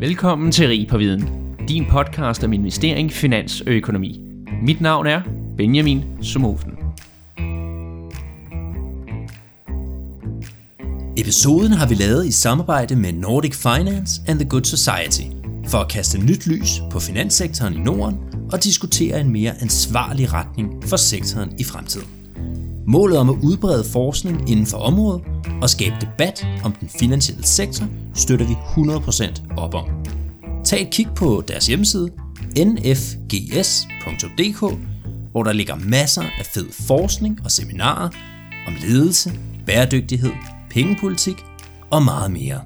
Velkommen til Rig på Viden, din podcast om investering, finans og økonomi. Mit navn er Benjamin Somofen. Episoden har vi lavet i samarbejde med Nordic Finance and the Good Society for at kaste nyt lys på finanssektoren i Norden og diskutere en mere ansvarlig retning for sektoren i fremtiden. Målet om at udbrede forskning inden for området og skabe debat om den finansielle sektor støtter vi 100% op om. Tag et kig på deres hjemmeside nfgs.dk, hvor der ligger masser af fed forskning og seminarer om ledelse, bæredygtighed, pengepolitik og meget mere.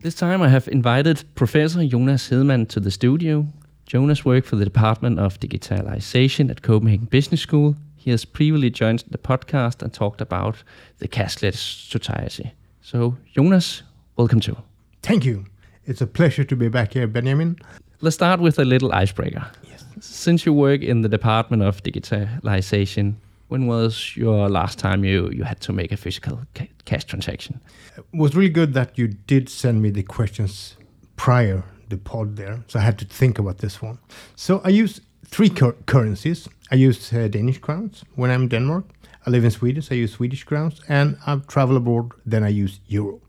This time I have invited Professor Jonas Hedman to the studio. Jonas worked for the Department of Digitalization at Copenhagen Business School. He has previously joined the podcast and talked about the cashless society. So, Jonas, welcome to. Thank you. It's a pleasure to be back here, Benjamin. Let's start with a little icebreaker. Yes. Since you work in the Department of Digitalization, when was your last time you, you had to make a physical ca- cash transaction? It was really good that you did send me the questions prior the pod there, so I had to think about this one. So I use three cur- currencies. I use uh, Danish crowns when I'm in Denmark. I live in Sweden, so I use Swedish crowns, and I travel abroad, then I use euro.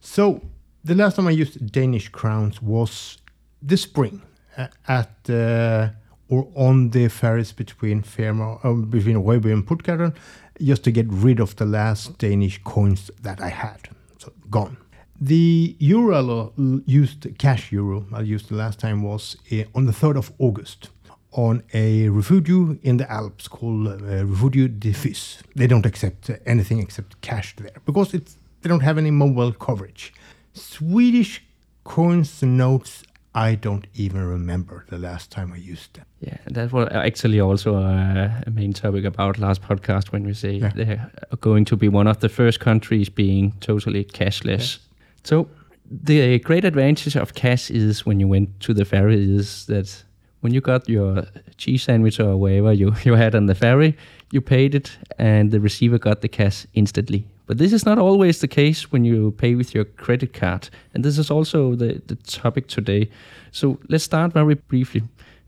So the last time I used Danish crowns was this spring uh, at uh, or on the ferries between Fehmarn, uh, between Rødby and Puttgarden, just to get rid of the last Danish coins that I had. So gone. The euro used, cash euro I used the last time was uh, on the 3rd of August on a refugio in the Alps called uh, Refugio de Fus. They don't accept anything except cash there because it's, they don't have any mobile coverage. Swedish coins and notes, I don't even remember the last time I used them. Yeah, that was actually also a, a main topic about last podcast when we say Yeah. they're going to be one of the first countries being totally cashless. So the great advantage of cash is when you went to the ferry is that when you got your cheese sandwich or whatever you, you had on the ferry, you paid it and the receiver got the cash instantly. But this is not always the case when you pay with your credit card. And this is also the, the topic today. So let's start very briefly.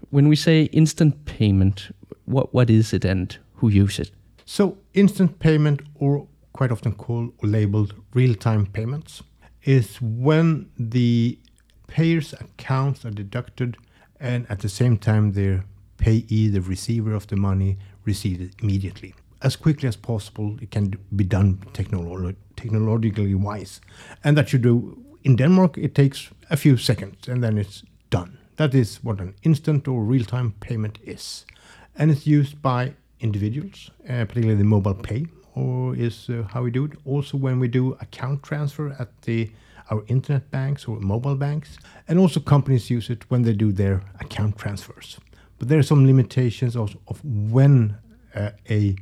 When we say instant payment, what, what is it and who uses it? So, instant payment, or quite often called or labeled real time payments, is when the payer's accounts are deducted and at the same time their payee, the receiver of the money, receives it immediately. As quickly as possible, it can be done technolo- technologically wise. And that you do in Denmark, it takes a few seconds and then it's done. That is what an instant or real time payment is. And it's used by individuals, uh, particularly the mobile pay, or is uh, how we do it. Also, when we do account transfer at the our internet banks or mobile banks, and also companies use it when they do their account transfers. But there are some limitations also of when uh, a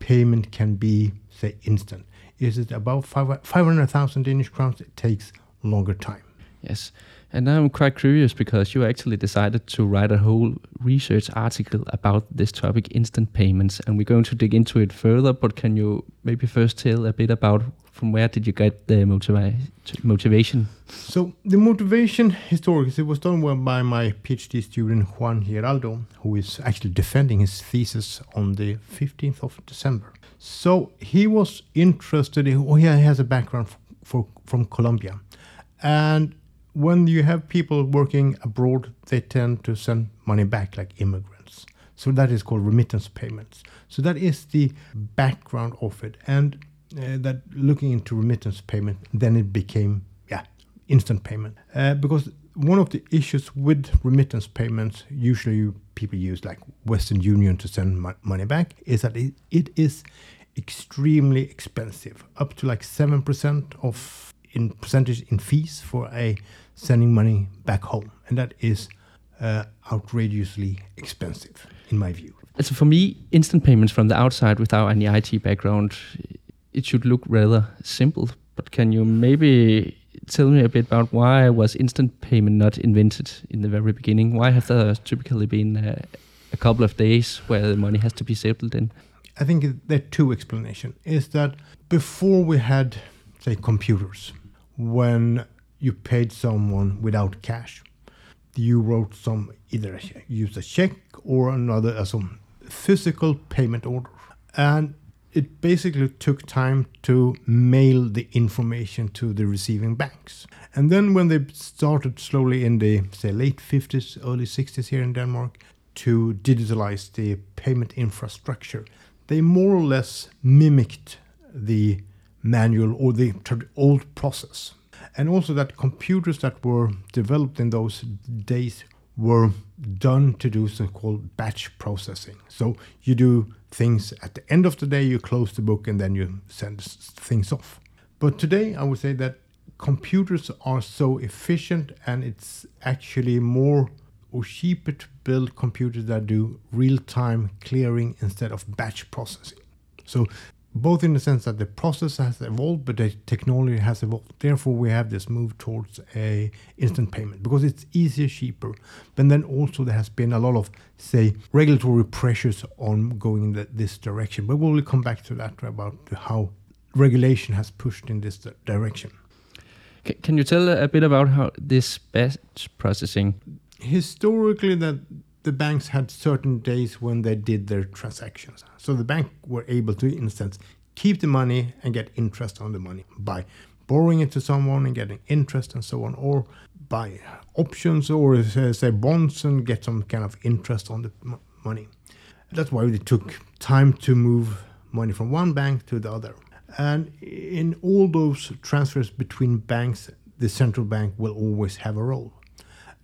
payment can be, say, instant. Is it about five- 500,000 Danish crowns? It takes longer time. Yes. And now I'm quite curious because you actually decided to write a whole research article about this topic, instant payments, and we're going to dig into it further. But can you maybe first tell a bit about from where did you get the motiva- motivation? So the motivation historically it was done by my PhD student Juan Giraldo, who is actually defending his thesis on the 15th of December. So he was interested. In, oh, yeah, he has a background f- for, from Colombia, and when you have people working abroad, they tend to send money back like immigrants. So that is called remittance payments. So that is the background of it, and uh, that looking into remittance payment, then it became yeah instant payment uh, because one of the issues with remittance payments, usually people use like Western Union to send mo- money back, is that it, it is extremely expensive, up to like seven percent of in percentage in fees for a sending money back home, and that is uh, outrageously expensive in my view. So for me, instant payments from the outside without any IT background, it should look rather simple. But can you maybe tell me a bit about why was instant payment not invented in the very beginning? Why have there typically been uh, a couple of days where the money has to be settled in? I think there are two explanations. Is that before we had, say, computers, when you paid someone without cash. You wrote some either use a check or another uh, some physical payment order, and it basically took time to mail the information to the receiving banks. And then when they started slowly in the say late 50s, early 60s here in Denmark to digitalize the payment infrastructure, they more or less mimicked the manual or the old process. And also that computers that were developed in those days were done to do so-called batch processing. So you do things at the end of the day, you close the book, and then you send things off. But today, I would say that computers are so efficient, and it's actually more or cheaper to build computers that do real-time clearing instead of batch processing. So both in the sense that the process has evolved, but the technology has evolved. Therefore, we have this move towards a instant payment because it's easier, cheaper. But then also there has been a lot of, say, regulatory pressures on going in the, this direction. But we'll come back to that about how regulation has pushed in this direction. Can you tell a bit about how this batch processing? Historically, that the banks had certain days when they did their transactions. So the bank were able to, in instance, keep the money and get interest on the money by borrowing it to someone and getting interest and so on, or buy options or say bonds and get some kind of interest on the money. That's why it took time to move money from one bank to the other. And in all those transfers between banks, the central bank will always have a role.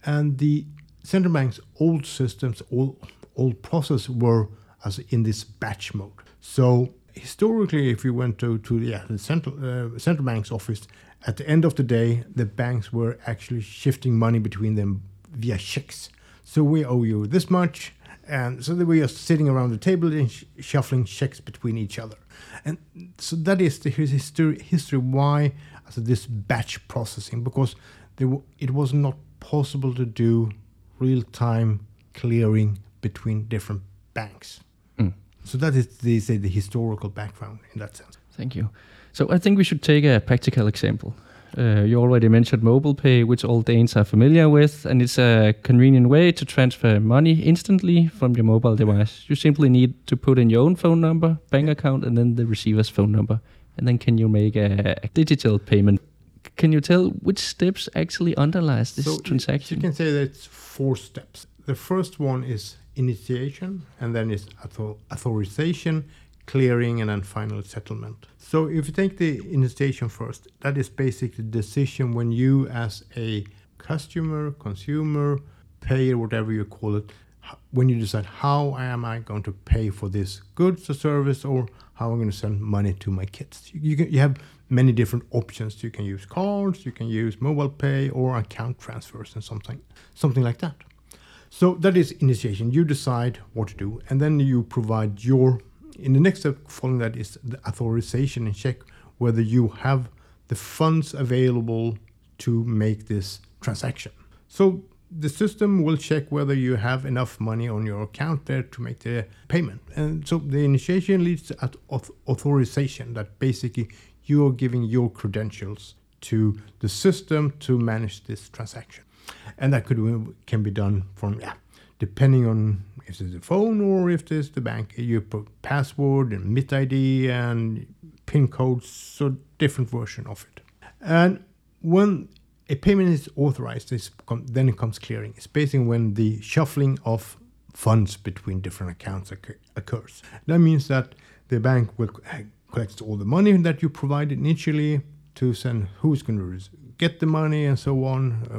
And the central banks' old systems, old, old process were as in this batch mode. So historically, if you went to, to yeah, the central, uh, central bank's office, at the end of the day, the banks were actually shifting money between them via checks. So we owe you this much, and so they were just sitting around the table and sh- shuffling checks between each other. And so that is the history, history why also this batch processing, because w- it was not possible to do real time clearing between different banks. Mm. So that is the say the historical background in that sense. Thank you. So I think we should take a practical example. Uh, you already mentioned mobile pay, which all Danes are familiar with, and it's a convenient way to transfer money instantly from your mobile device. You simply need to put in your own phone number, bank account, and then the receiver's phone number, and then can you make a, a digital payment. Can you tell which steps actually underlies this so transaction? You can say that it's four steps. The first one is initiation, and then is author- authorization, clearing, and then final settlement. So if you take the initiation first, that is basically the decision when you, as a customer, consumer, payer, whatever you call it, when you decide how am I going to pay for this goods or service, or how I'm going to send money to my kids. You, you, can, you have many different options. You can use cards, you can use mobile pay, or account transfers, and something something like that. So that is initiation. You decide what to do, and then you provide your. In the next step following that is the authorization and check whether you have the funds available to make this transaction. So the system will check whether you have enough money on your account there to make the payment. And so the initiation leads to authorization that basically you are giving your credentials to the system to manage this transaction and that could uh, can be done from yeah, depending on if it's a phone or if it's the bank. You put password and MitID and PIN codes, so different version of it. And when a payment is authorized, then it comes clearing. It's basically when the shuffling of funds between different accounts occurs. That means that the bank will collect all the money that you provided initially to send who's going to get the money and so on, uh,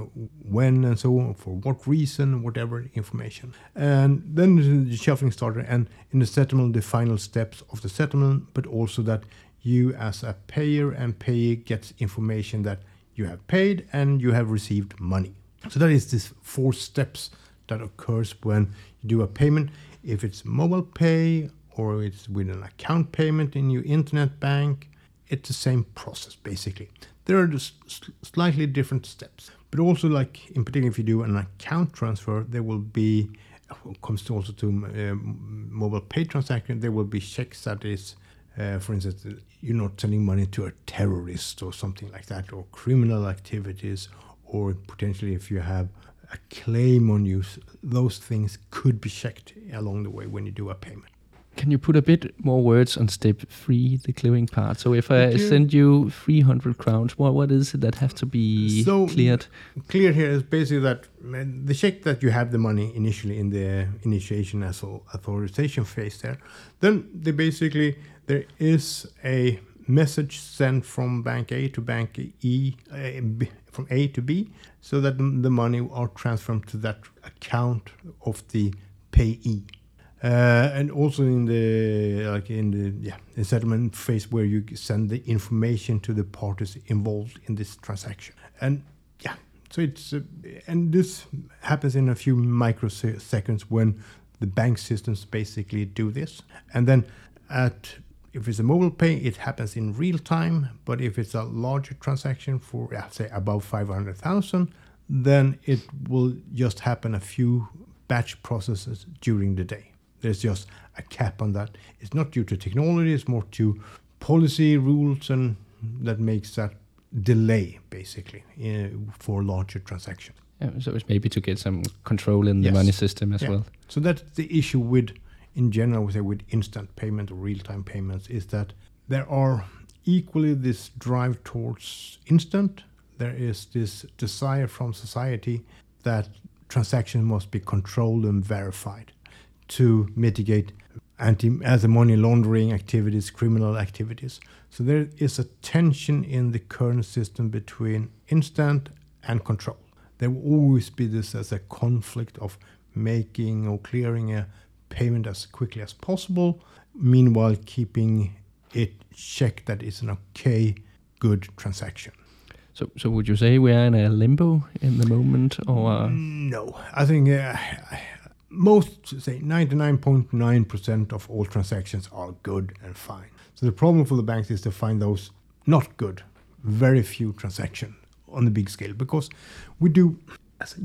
when and so on, for what reason, whatever information. And then the shuffling started, and in the settlement, the final steps of the settlement, but also that you as a payer and payee gets information that you have paid and you have received money. So that is these four steps that occurs when you do a payment. If it's mobile pay or it's with an account payment in your internet bank, it's the same process basically. There are just slightly different steps, but also like in particular, if you do an account transfer, there will be comes also to uh, mobile pay transaction. There will be checks that is uh, for instance, you're not sending money to a terrorist or something like that, or criminal activities, or potentially if you have a claim on you, those things could be checked along the way when you do a payment. Can you put a bit more words on step three, the clearing part? So if I send you 300 crowns, what, what is it that have to be So- cleared? Clear here is basically that the check that you have the money initially in the initiation as authorization phase there, then they basically there is a message sent from bank A to bank E, uh, B, from A to B, so that the the money are transferred to that account of the payee. Uh, and also in the like in the yeah the settlement phase where you send the information to the parties involved in this transaction. And yeah so it's uh, and this happens in a few microseconds when the bank systems basically do this. And then at if it's a mobile pay it happens in real time. But if it's a larger transaction for yeah, say above 500,000 then it will just happen a few batch processes during the day there's just a cap on that it's not due to technology it's more to policy rules and that makes that delay basically uh, for larger transactions Yeah, so it's maybe to get some control in the Yes. money system as Yeah. well. So that's the issue with, in general, we say with instant payment or real-time payments is that there are equally this drive towards instant. There is this desire from society that transactions must be controlled and verified to mitigate anti as money laundering activities, criminal activities. So there is a tension in the current system between instant and control. There will always be this as a conflict of making or clearing a payment as quickly as possible, meanwhile keeping it checked that it's an okay, good transaction. So, so would you say we are in a limbo in the moment, or No, I think uh, most say 99.9% of all transactions are good and fine. So the problem for the banks is to find those not good, very few transactions on the big scale because we do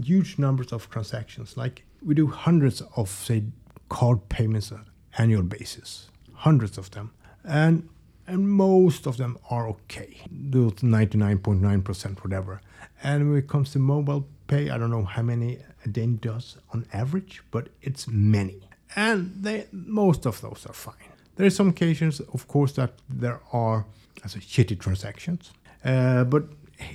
huge numbers of transactions. Like we do hundreds of say card payments on annual basis, hundreds of them, and and most of them are okay. Those 99.9% whatever. And when it comes to mobile pay, I don't know how many a day does on average, but it's many. And they most of those are fine. There are some occasions, of course, that there are as a shitty transactions. Uh, but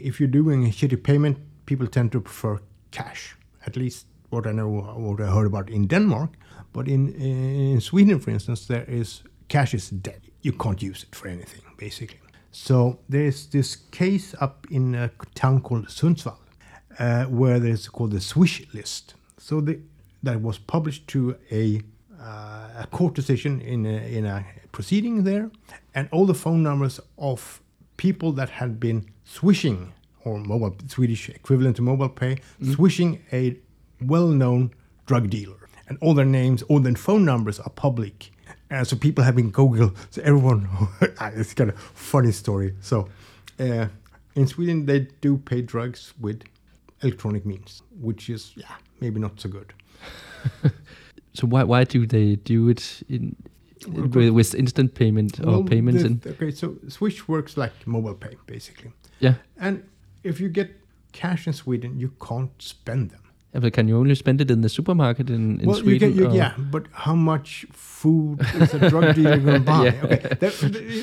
if you're doing a shitty payment, people tend to prefer cash. At least what I know, what I heard about in Denmark. But in in Sweden, for instance, there is cash is dead. You can't use it for anything, basically. So there's this case up in a town called Sundsvall, uh, where there's called the Swish list. So the, that was published to a uh, a court decision in a, in a proceeding there, and all the phone numbers of people that had been swishing or mobile Swedish equivalent to mobile pay, swishing a well-known drug dealer, and all their names, all their phone numbers are public. Uh, so people have been Google. So everyone, it's kind of funny story. So uh, in Sweden, they do pay drugs with electronic means, which is yeah maybe not so good. so why why do they do it in with, with instant payment or Well, payments? the- okay, so Swish works like mobile pay basically, yeah, and if you get cash in Sweden, you can't spend them. Yeah, but can you only spend it in the supermarket in, in well, Sweden? you can, you, yeah, but how much food is a drug dealer going to buy? Yeah. Okay, there,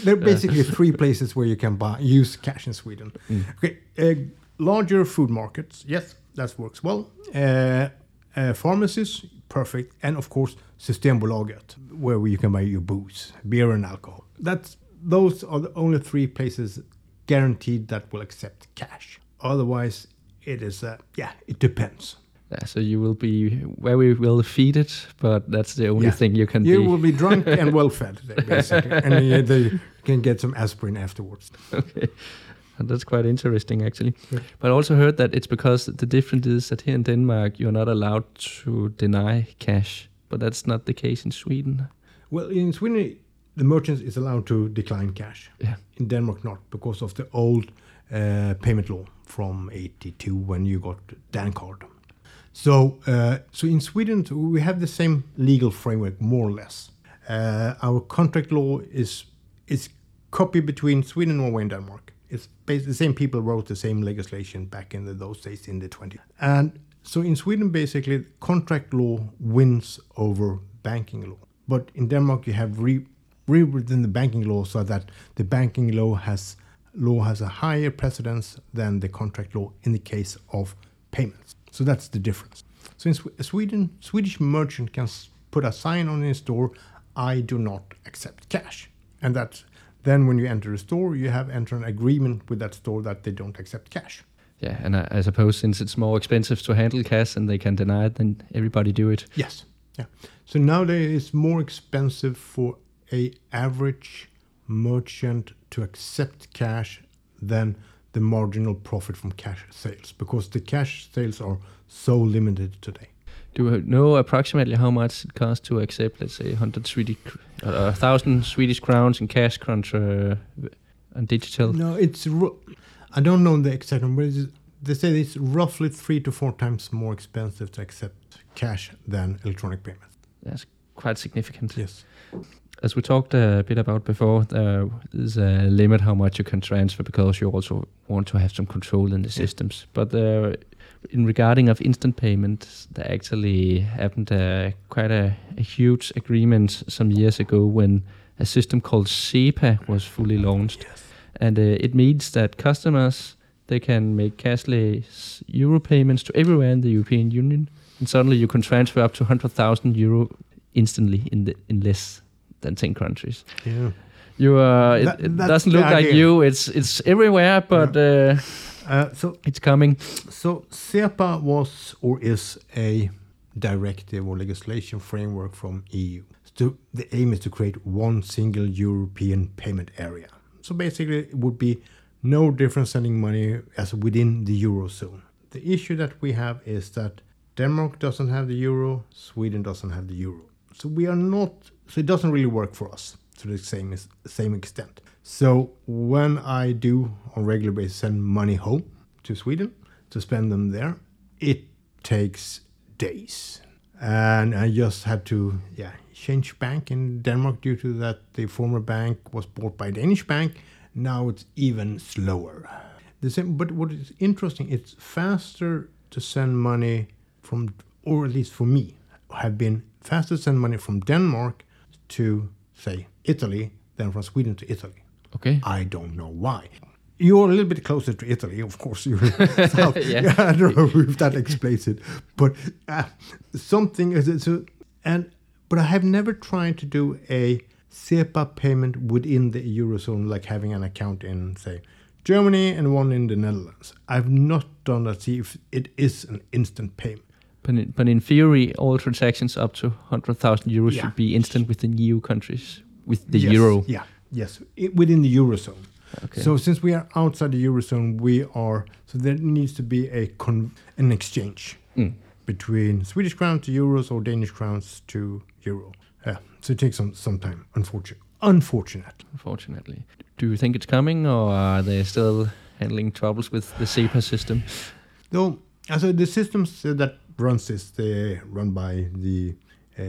there are basically three places where you can buy use cash in Sweden. Mm. Okay, uh, larger food markets, yes, that works well. Uh, uh, pharmacies, perfect, and of course Systembolaget, where you can buy your booze, beer, and alcohol. That's those are the only three places guaranteed that will accept cash. Otherwise, it is uh, yeah, it depends. Yeah, so you will be very well feeded, but that's the only Yeah. thing you can You be. will be drunk and well fed, basically, and uh, they can get some aspirin afterwards. okay. And that's quite interesting, actually. Yeah. But I also heard that it's because the difference is that here in Denmark, you're not allowed to deny cash, but that's not the case in Sweden. Well, in Sweden, the merchant is allowed to decline cash. Yeah. In Denmark, not because of the old uh, payment law from '82 when you got Dankort. So, uh, so in Sweden, we have the same legal framework, more or less. Uh, our contract law is it's copy between Sweden, Norway, and Denmark. It's basically the same people wrote the same legislation back in the, those days in the 20s. And so in Sweden, basically, contract law wins over banking law. But in Denmark, you have re- rewritten the banking law so that the banking law has law has a higher precedence than the contract law in the case of payments. So that's the difference. So in Sw- Sweden, Swedish merchant can put a sign on his store, "I do not accept cash," and that then when you enter a store, you have entered an agreement with that store that they don't accept cash. Yeah, and I, I suppose since it's more expensive to handle cash and they can deny it, then everybody do it. Yes. Yeah. So nowadays it's more expensive for a average merchant to accept cash than the marginal profit from cash sales because the cash sales are so limited today. Do you know approximately how much it costs to accept, let's say, 100 Swedish, uh, 1,000 Swedish crowns in cash contra uh, and digital? No, it's ru- I don't know the exact number. They say it's roughly three to four times more expensive to accept cash than electronic payments. That's quite significant. Yes. As we talked a bit about before, there is a limit how much you can transfer because you also want to have some control in the systems. But uh, in regarding of instant payments, there actually happened uh, quite a, a huge agreement some years ago when a system called SEPA was fully launched, and uh, it means that customers they can make cashless euro payments to everywhere in the European Union, and suddenly you can transfer up to 100,000 euro instantly in the in less than 10 countries. Yeah. You uh, it, That- it doesn't look like you. It's it's everywhere, but uh, Uh, so it's coming. So SEPA was or is a directive or legislation framework from EU. So the aim is to create one single European payment area. So basically, it would be no difference sending money as within the eurozone. The issue that we have is that Denmark doesn't have the euro, Sweden doesn't have the euro. So we are not. So it doesn't really work for us to the same same extent. So when I do on regular basis send money home to Sweden to spend them there, it takes days. And I just had to yeah change bank in Denmark due to that the former bank was bought by a Danish bank. Now it's even slower. The same, but what is interesting, it's faster to send money from, or at least for me, have been faster to send money from Denmark to say Italy than from Sweden to Italy. Okay. I don't know why. You're a little bit closer to Italy, of course. You're south. Yeah. I don't know if that explains it, but uh, something is so. And but I have never tried to do a SEPA payment within the eurozone, like having an account in, say, Germany and one in the Netherlands. I've not done that. See if it is an instant payment. But in, but in theory, all transactions up to 100,000 euros Yeah. should be instant within EU countries with the Yes, euro. Yeah. Yes. It, within the eurozone. Okay. So since we are outside the eurozone, we are so there needs to be a con, an exchange Mm. between Swedish crown to euros or Danish crowns to euro. Yeah, so it takes some some time. Unfortunate. Unfortunate. Unfortunately, do you think it's coming, or are they still handling troubles with the SEPA system? Though, also the systems that runs this, they run by the uh,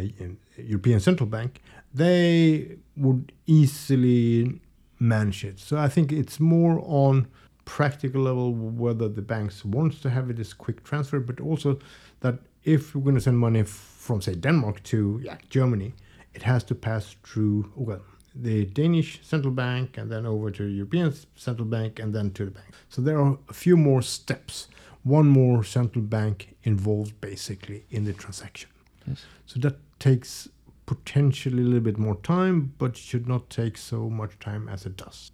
European Central Bank. They would easily manage it. So I think it's more on practical level whether the banks wants to have it as quick transfer, but also that if we're going to send money from say Denmark to yeah, Germany, it has to pass through well the Danish central bank and then over to the European central bank and then to the bank. So there are a few more steps. One more central bank involved basically in the transaction. Yes. So that takes potentially a little bit more time, but should not take so much time as it does.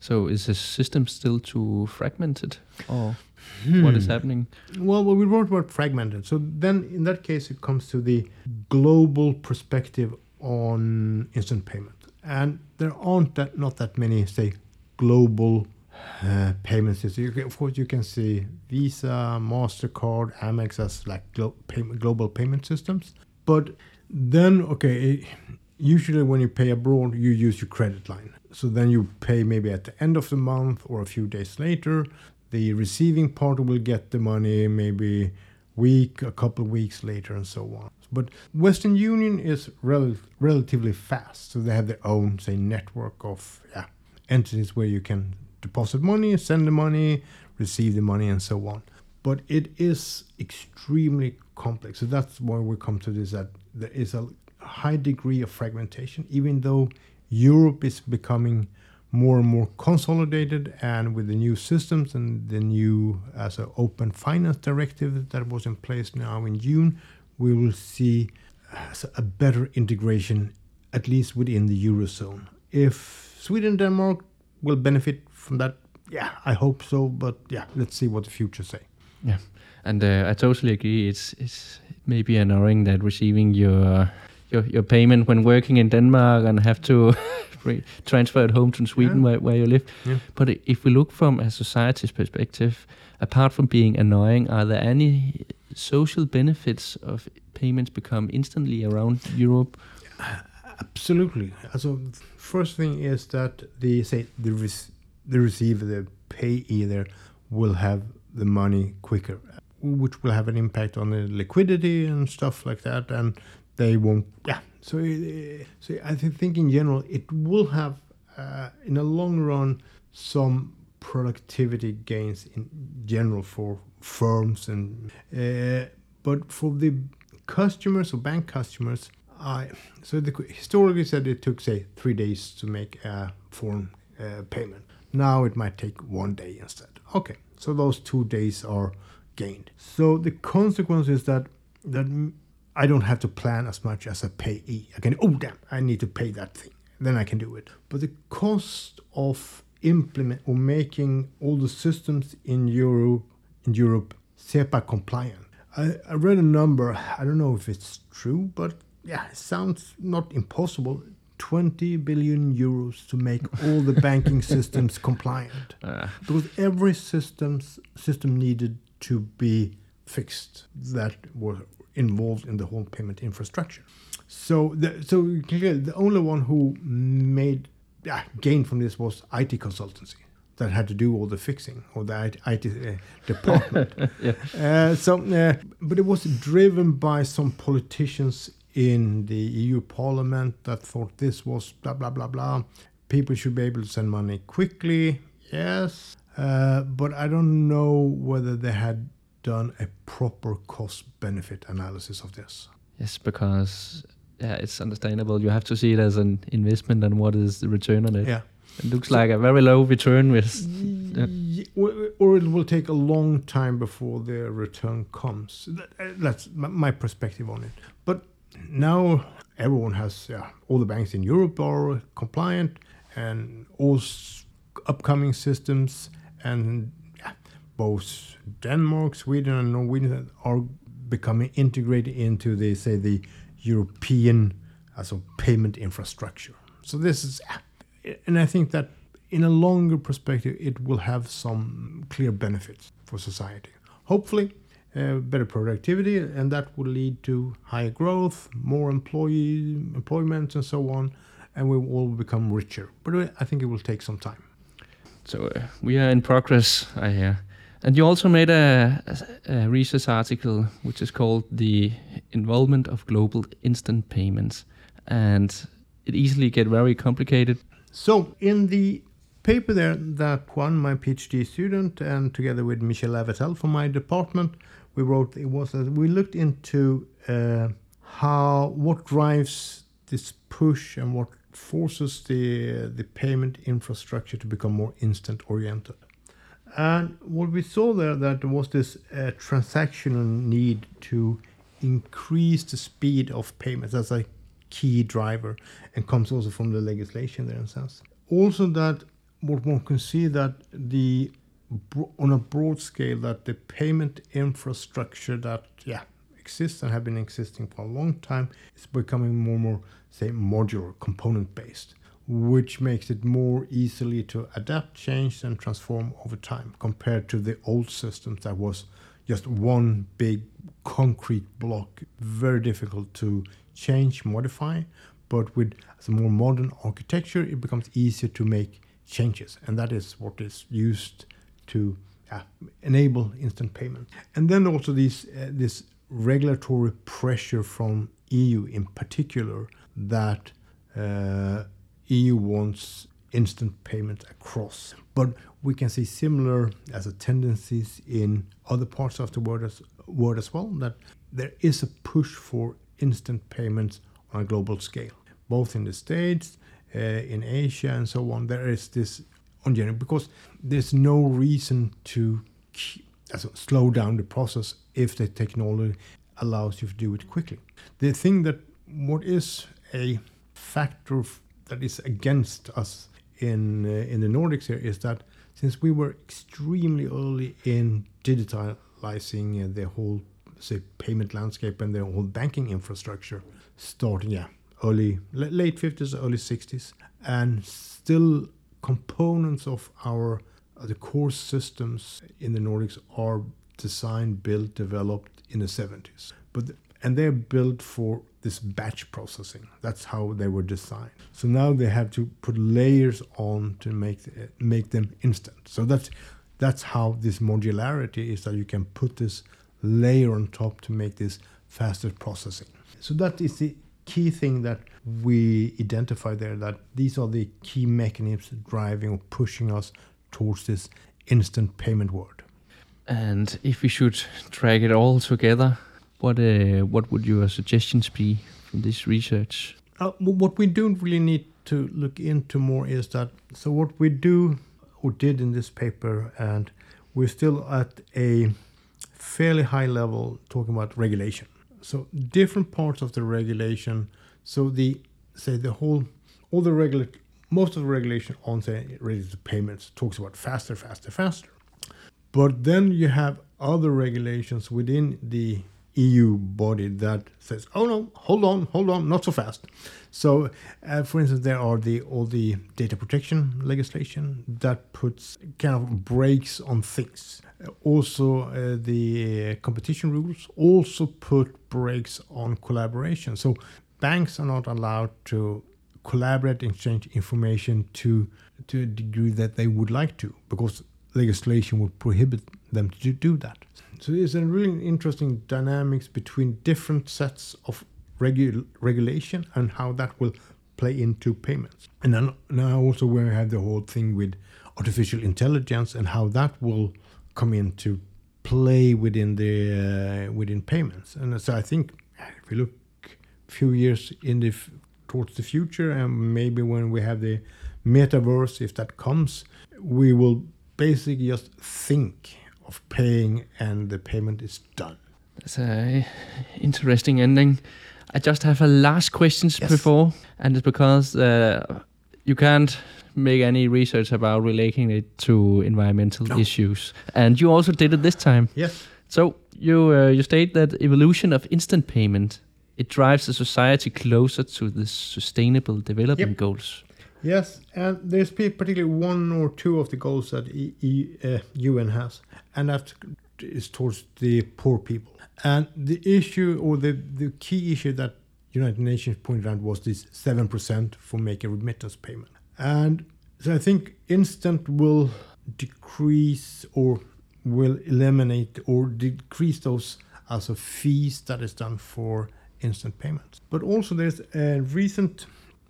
So is the system still too fragmented, or what is happening? Well, well, we wrote about fragmented. So then, in that case, it comes to the global perspective on instant payment, and there aren't that not that many, say, global uh, payment systems. You can, of course, you can see Visa, Mastercard, Amex as like glo- payment, global payment systems, but then okay. Eh, usually, when you pay abroad, you use your credit line. So then you pay maybe at the end of the month or a few days later. The receiving party will get the money maybe week, a couple of weeks later, and so on. But Western Union is rel- relatively fast, so they have their own, say, network of yeah, entities where you can deposit money, send the money, receive the money, and so on. But it is extremely complex. So that's why we come to this that there is a high degree of fragmentation, even though Europe is becoming more and more consolidated and with the new systems and the new as an open finance directive that was in place now in June, we will see a better integration at least within the eurozone. If Sweden and Denmark will benefit from that, yeah, I hope so. But yeah, let's see what the future say. Yeah, and uh, I totally agree. It's it's maybe annoying that receiving your your your payment when working in Denmark and have to transfer it home to Sweden yeah. where, where you live. Yeah. But if we look from a society's perspective, apart from being annoying, are there any social benefits of payments become instantly around Europe? Absolutely. So first thing is that the say the res- the receiver, the payee there, will have the money quicker, which will have an impact on the liquidity and stuff like that, and they won't. Yeah. So, uh, so I think in general it will have, uh, in the long run, some productivity gains in general for firms and, uh, but for the customers or bank customers, I so the, historically said it took say three days to make a foreign uh, payment. Now it might take one day instead. Okay, so those two days are gained. So the consequence is that that I don't have to plan as much as a payee. I can oh damn, I need to pay that thing. Then I can do it. But the cost of implement or making all the systems in Europe in Europe SEPA compliant. I, I read a number. I don't know if it's true, but yeah, it sounds not impossible. 20 billion euros to make all the banking systems compliant. Uh. Because every systems, system needed to be fixed that were involved in the whole payment infrastructure. So, the, so the only one who made yeah, gain from this was IT consultancy that had to do all the fixing or the IT uh, department. yeah. uh, so, uh, but it was driven by some politicians in the EU Parliament that thought this was blah blah blah blah. People should be able to send money quickly. Yes, uh, but I don't know whether they had done a proper cost benefit analysis of this. Yes, because yeah, it's understandable. You have to see it as an investment and what is the return on it. Yeah. It looks so, like a very low return with yeah. or it will take a long time before the return comes. Uh, that's my perspective on it. But now everyone has yeah, all the banks in Europe are compliant, and all upcoming systems and both Denmark, Sweden, and Norway are becoming integrated into the say the European as a payment infrastructure. So this is, and I think that in a longer perspective, it will have some clear benefits for society. Hopefully, uh, better productivity, and that will lead to higher growth, more employee employment, and so on, and we will become richer. But I think it will take some time. So uh, we are in progress, I hear. And you also made a, a, research article which is called "The Involvement of Global Instant Payments," and it easily get very complicated. So in the paper there that Juan, my PhD student, and together with Michel Avital from my department, we wrote it was that we looked into uh, how what drives this push and what forces the the payment infrastructure to become more instant oriented. And what we saw there that there was this uh, transactional need to increase the speed of payments as a key driver and comes also from the legislation there in sense. Also that what one can see that the on a broad scale that the payment infrastructure that yeah exists and have been existing for a long time is becoming more and more say modular component based which makes it more easily to adapt change and transform over time compared to the old systems that was just one big concrete block very difficult to change modify but with a more modern architecture it becomes easier to make changes and that is what is used to uh, enable instant payment. And then also these uh, this regulatory pressure from EU in particular that uh, EU wants instant payment across. But we can see similar as a tendencies in other parts of the world as, world as well that there is a push for instant payments on a global scale, both in the States, uh, in Asia, and so on. There is this on general because there's no reason to slow down the process if the technology allows you to do it quickly. The thing that what is a factor that is against us in uh, in the Nordics here is that since we were extremely early in digitalizing uh, the whole say payment landscape and the whole banking infrastructure starting yeah early late 50s early 60s and still components of our Uh, the core systems in the Nordics are designed built developed in the 70s but and they're built for this batch processing. That's how they were designed. So now they have to put layers on to make make them instant. So that's that's how this modularity is that you can put this layer on top to make this faster processing. So that is the key thing that we identify there that these are the key mechanisms driving or pushing us towards this instant payment world. And if we should drag it all together, what uh, what would your suggestions be from this research? Uh, what we don't really need to look into more is that so what we do or did in this paper, and we're still at a fairly high level talking about regulation. So different parts of the regulation. So the say the whole all the regulate most of the regulation on say related payments talks about faster, faster, faster. But then you have other regulations within the EU body that says, "Oh no, hold on, hold on, not so fast." So, uh, for instance, there are the all the data protection legislation that puts kind of brakes on things. Also, uh, the competition rules also put brakes on collaboration. So, banks are not allowed to collaborate, and exchange information to to a degree that they would like to, because legislation would prohibit them to do that. So there's a really interesting dynamics between different sets of regu- regulation and how that will play into payments. And then now also we have the whole thing with artificial intelligence and how that will come into play within the uh, within payments. And so I think if we look a few years in the towards the future and maybe when we have the metaverse if that comes we will basically just think of paying and the payment is done. That's a interesting ending. I just have a last question yes. before, and it's because uh, you can't make any research about relating it to environmental no. issues, and you also did it this time. Yes. So you uh, you state that evolution of instant payment it drives the society closer to the sustainable development yep. goals. Yes, and there's particularly one or two of the goals that e, e, uh, UN has, and that is towards the poor people. And the issue or the, the key issue that United Nations pointed out was this 7% for making remittance payment. And so I think instant will decrease or will eliminate or decrease those as a fees that is done for instant payments. But also there's a recent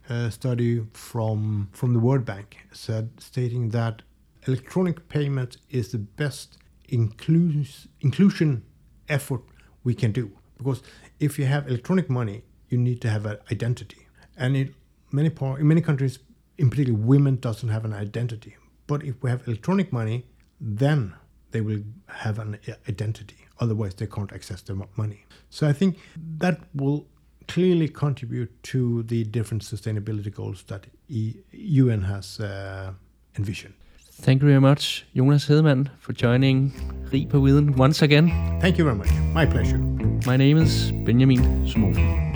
uh, study from from the World Bank said stating that electronic payment is the best inclus- inclusion effort we can do because if you have electronic money, you need to have an identity, and in many part in many countries, in particular, women doesn't have an identity. But if we have electronic money, then they will have an identity. Otherwise, they can't access the money. So I think that will clearly contribute to the different sustainability goals that UN has uh, envisioned. Thank you very much, Jonas Hedman, for joining Rig på Viden once again. Thank you very much. My pleasure. My name is Benjamin Zumofen.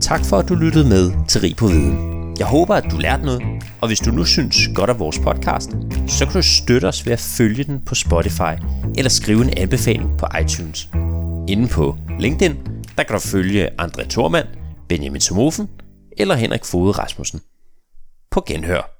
Tak for, at du lyttede med til Rig på Viden. Jeg håber, at du lærte noget, og hvis du nu synes godt af vores podcast, så kan du støtte os ved at følge den på Spotify eller skrive en anbefaling på iTunes. Inden på LinkedIn, der kan du følge André Thormand, Benjamin Somofen eller Henrik Fode Rasmussen. På genhør.